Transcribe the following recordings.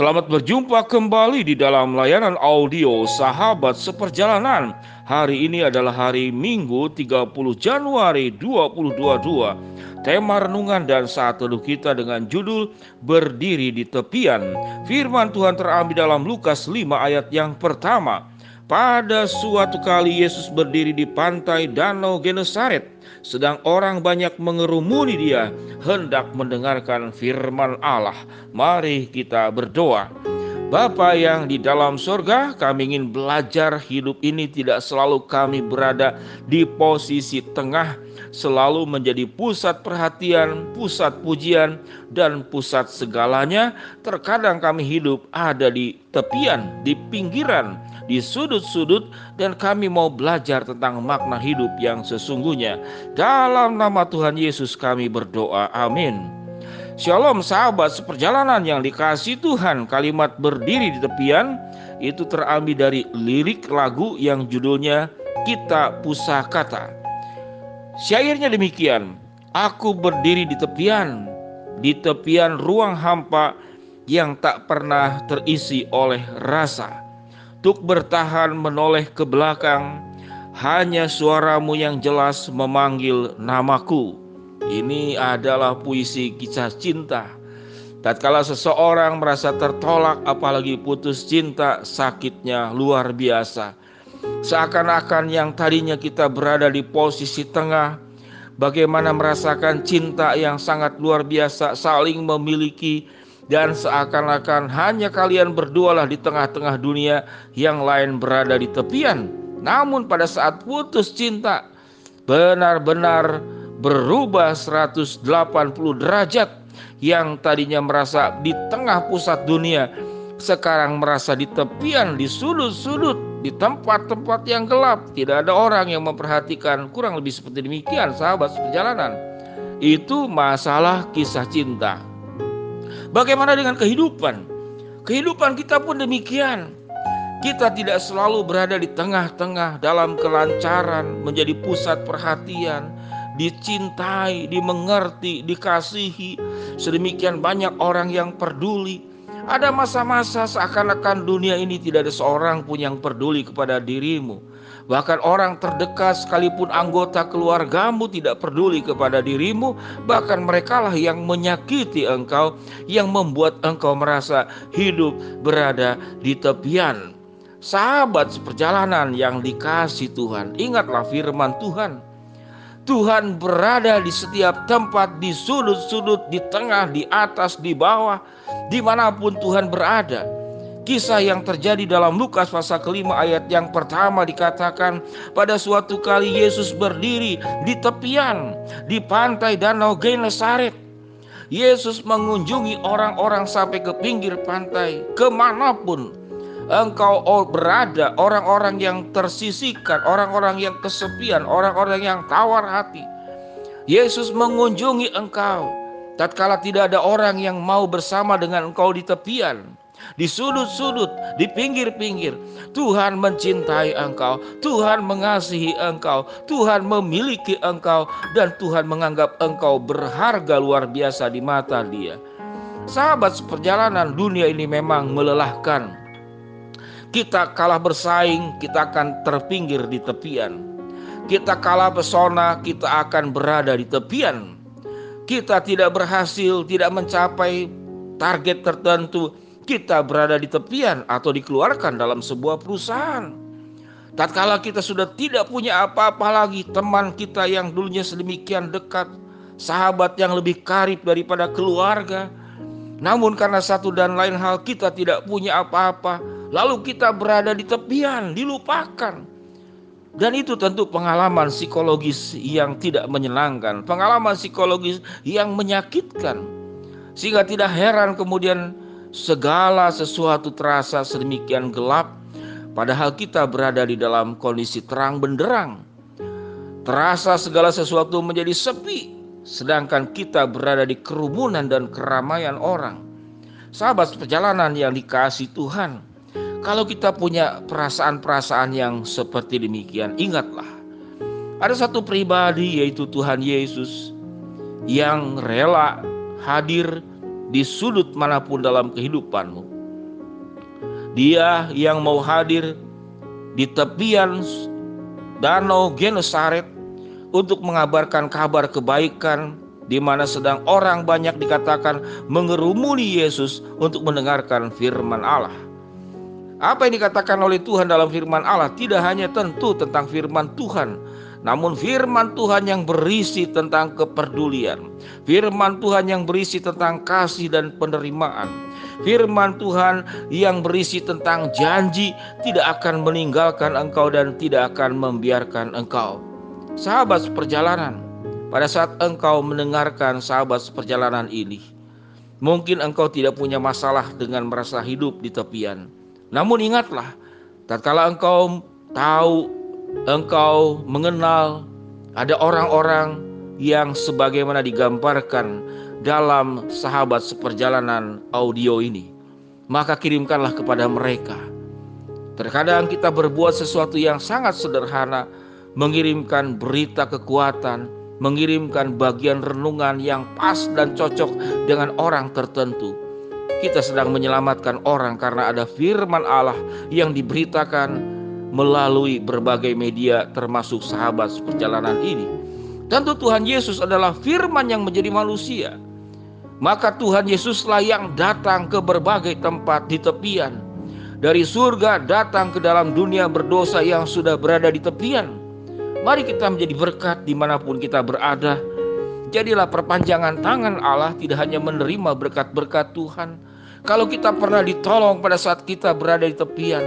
Selamat berjumpa kembali di dalam layanan audio Sahabat Seperjalanan. Hari ini adalah hari Minggu 30 Januari 2022. Tema renungan dan saat teduh kita dengan judul Berdiri di Tepian. Firman Tuhan terambil dalam Lukas 5 ayat yang pertama. Pada suatu kali Yesus berdiri di pantai Danau Genesaret, sedang orang banyak mengerumuni dia hendak mendengarkan firman Allah. Mari kita berdoa. Bapa yang di dalam surga, kami ingin belajar hidup ini tidak selalu kami berada di posisi tengah, selalu menjadi pusat perhatian, pusat pujian, dan pusat segalanya. Terkadang kami hidup ada di tepian, di pinggiran, di sudut-sudut dan kami mau belajar tentang makna hidup yang sesungguhnya. Dalam nama Tuhan Yesus kami berdoa. Amin. Shalom sahabat seperjalanan yang dikasih Tuhan Kalimat berdiri di tepian itu terambil dari lirik lagu yang judulnya Kita Pusakata Syairnya demikian Aku berdiri di tepian Di tepian ruang hampa yang tak pernah terisi oleh rasa Tuk bertahan menoleh ke belakang, hanya suaramu yang jelas memanggil namaku. Ini adalah puisi kisah cinta. Tatkala seseorang merasa tertolak apalagi putus cinta, sakitnya luar biasa. Seakan-akan yang tadinya kita berada di posisi tengah, bagaimana merasakan cinta yang sangat luar biasa, saling memiliki, dan seakan-akan hanya kalian berdualah di tengah-tengah dunia yang lain berada di tepian. Namun pada saat putus cinta benar-benar berubah 180 derajat yang tadinya merasa di tengah pusat dunia sekarang merasa di tepian, di sudut-sudut, di tempat-tempat yang gelap. Tidak ada orang yang memperhatikan. Kurang lebih seperti demikian sahabat perjalanan. Itu masalah kisah cinta. Bagaimana dengan kehidupan? Kehidupan kita pun demikian. Kita tidak selalu berada di tengah-tengah dalam kelancaran, menjadi pusat perhatian, dicintai, dimengerti, dikasihi. Sedemikian banyak orang yang peduli. Ada masa-masa seakan-akan dunia ini tidak ada seorang pun yang peduli kepada dirimu. Bahkan orang terdekat sekalipun anggota keluargamu tidak peduli kepada dirimu, bahkan merekalah yang menyakiti engkau, yang membuat engkau merasa hidup berada di tepian. Sahabat seperjalanan yang dikasih Tuhan, ingatlah firman Tuhan. Tuhan berada di setiap tempat, di sudut-sudut, di tengah, di atas, di bawah, di mana pun Tuhan berada. Kisah yang terjadi dalam Lukas pasal kelima ayat yang pertama dikatakan pada suatu kali Yesus berdiri di tepian di pantai danau Genesaret. Yesus mengunjungi orang-orang sampai ke pinggir pantai ke mana pun engkau berada orang-orang yang tersisihkan orang-orang yang kesepian orang-orang yang tawar hati Yesus mengunjungi engkau tatkala tidak ada orang yang mau bersama dengan engkau di tepian di sudut-sudut, di pinggir-pinggir. Tuhan mencintai engkau, Tuhan mengasihi engkau, Tuhan memiliki engkau, dan Tuhan menganggap engkau berharga luar biasa di mata Dia. Sahabat seperjalanan dunia ini memang melelahkan. Kita kalah bersaing, kita akan terpinggir di tepian. Kita kalah pesona, kita akan berada di tepian. Kita tidak berhasil, tidak mencapai target tertentu, kita berada di tepian atau dikeluarkan dalam sebuah perusahaan. Tatkala kita sudah tidak punya apa-apa lagi, teman kita yang dulunya sedemikian dekat, sahabat yang lebih karib daripada keluarga, namun karena satu dan lain hal kita tidak punya apa-apa, lalu kita berada di tepian, dilupakan. Dan itu tentu pengalaman psikologis yang tidak menyenangkan, pengalaman psikologis yang menyakitkan. Sehingga tidak heran kemudian segala sesuatu terasa sedemikian gelap, padahal kita berada di dalam kondisi terang benderang. Terasa segala sesuatu menjadi sepi, sedangkan kita berada di kerumunan dan keramaian orang. Sahabat perjalanan yang dikasih Tuhan, kalau kita punya perasaan-perasaan yang seperti demikian, ingatlah ada satu pribadi yaitu Tuhan Yesus yang rela hadir di sudut mana pun dalam kehidupanmu. Dia yang mau hadir di tepian danau Genesaret untuk mengabarkan kabar kebaikan di mana sedang orang banyak dikatakan mengerumuni Yesus untuk mendengarkan firman Allah. Apa yang dikatakan oleh Tuhan dalam firman Allah tidak hanya tentu tentang firman Tuhan, namun firman Tuhan yang berisi tentang kepedulian, firman Tuhan yang berisi tentang kasih dan penerimaan, firman Tuhan yang berisi tentang janji tidak akan meninggalkan engkau dan tidak akan membiarkan engkau. Sahabat seperjalanan, pada saat engkau mendengarkan sahabat seperjalanan ini, mungkin engkau tidak punya masalah dengan merasa hidup di tepian. Namun ingatlah, tatkala engkau tahu engkau mengenal ada orang-orang yang sebagaimana digambarkan dalam sahabat seperjalanan audio ini, maka kirimkanlah kepada mereka. Terkadang kita berbuat sesuatu yang sangat sederhana, mengirimkan berita kekuatan, mengirimkan bagian renungan yang pas dan cocok dengan orang tertentu. Kita sedang menyelamatkan orang karena ada firman Allah yang diberitakan melalui berbagai media termasuk sahabat perjalanan ini. Tentu Tuhan Yesus adalah firman yang menjadi manusia. Maka Tuhan Yesuslah yang datang ke berbagai tempat di tepian. Dari surga datang ke dalam dunia berdosa yang sudah berada di tepian. Mari kita menjadi berkat di mana pun kita berada. Jadilah perpanjangan tangan Allah tidak hanya menerima berkat-berkat Tuhan. Kalau kita pernah ditolong pada saat kita berada di tepian,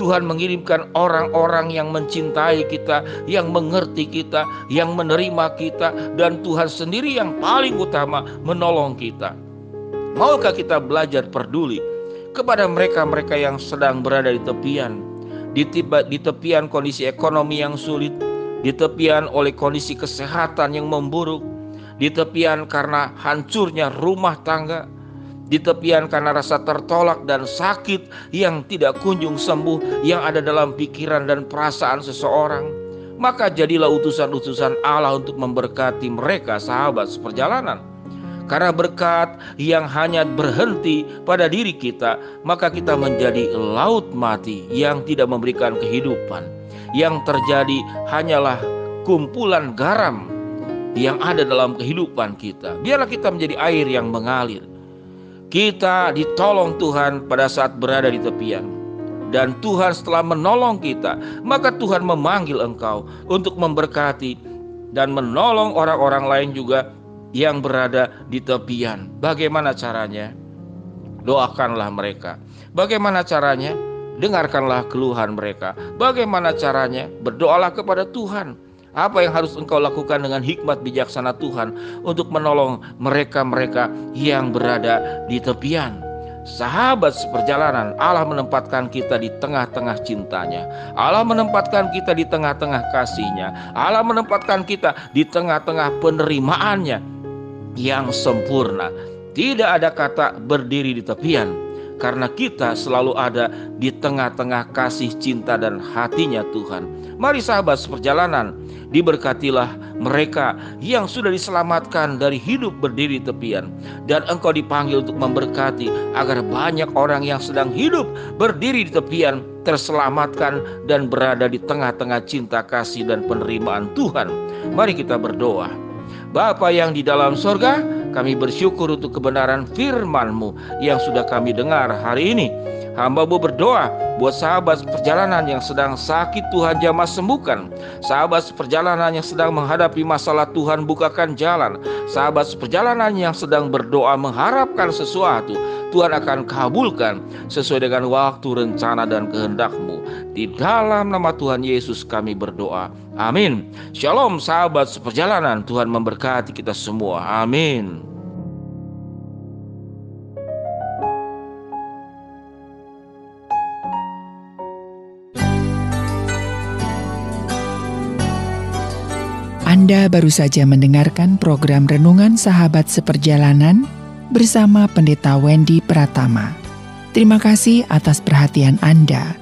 Tuhan mengirimkan orang-orang yang mencintai kita, yang mengerti kita, yang menerima kita, dan Tuhan sendiri yang paling utama menolong kita. Maukah kita belajar peduli kepada mereka-mereka yang sedang berada di tepian, di, tiba, di tepian kondisi ekonomi yang sulit, di tepian oleh kondisi kesehatan yang memburuk, di tepian karena hancurnya rumah tangga, di tepian karena rasa tertolak dan sakit yang tidak kunjung sembuh yang ada dalam pikiran dan perasaan seseorang, maka jadilah utusan-utusan Allah untuk memberkati mereka sahabat seperjalanan. Karena berkat yang hanya berhenti pada diri kita, maka kita menjadi laut mati yang tidak memberikan kehidupan. Yang terjadi hanyalah kumpulan garam yang ada dalam kehidupan kita. Biarlah kita menjadi air yang mengalir kita ditolong Tuhan pada saat berada di tepian. Dan Tuhan setelah menolong kita, maka Tuhan memanggil engkau untuk memberkati dan menolong orang-orang lain juga yang berada di tepian. Bagaimana caranya? Doakanlah mereka. Bagaimana caranya? Dengarkanlah keluhan mereka. Bagaimana caranya? Berdoalah kepada Tuhan apa yang harus engkau lakukan dengan hikmat bijaksana Tuhan untuk menolong mereka-mereka yang berada di tepian? Sahabat seperjalanan, Allah menempatkan kita di tengah-tengah cintanya. Allah menempatkan kita di tengah-tengah kasihnya. Allah menempatkan kita di tengah-tengah penerimaannya yang sempurna. Tidak ada kata berdiri di tepian karena kita selalu ada di tengah-tengah kasih cinta dan hatinya Tuhan. Mari sahabat seperjalanan, Diberkatilah mereka yang sudah diselamatkan dari hidup berdiri tepian dan engkau dipanggil untuk memberkati agar banyak orang yang sedang hidup berdiri di tepian terselamatkan dan berada di tengah-tengah cinta kasih dan penerimaan Tuhan. Mari kita berdoa. Bapa yang di dalam sorga, kami bersyukur untuk kebenaran firman-Mu yang sudah kami dengar hari ini. Hamba-Mu berdoa buat sahabat perjalanan yang sedang sakit Tuhan jamah sembuhkan. Sahabat perjalanan yang sedang menghadapi masalah Tuhan bukakan jalan. Sahabat perjalanan yang sedang berdoa mengharapkan sesuatu. Tuhan akan kabulkan sesuai dengan waktu, rencana, dan kehendak-Mu. Di dalam nama Tuhan Yesus kami berdoa. Amin. Shalom sahabat seperjalanan. Tuhan memberkati kita semua. Amin. Anda baru saja mendengarkan program Renungan Sahabat Seperjalanan bersama Pendeta Wendy Pratama. Terima kasih atas perhatian Anda.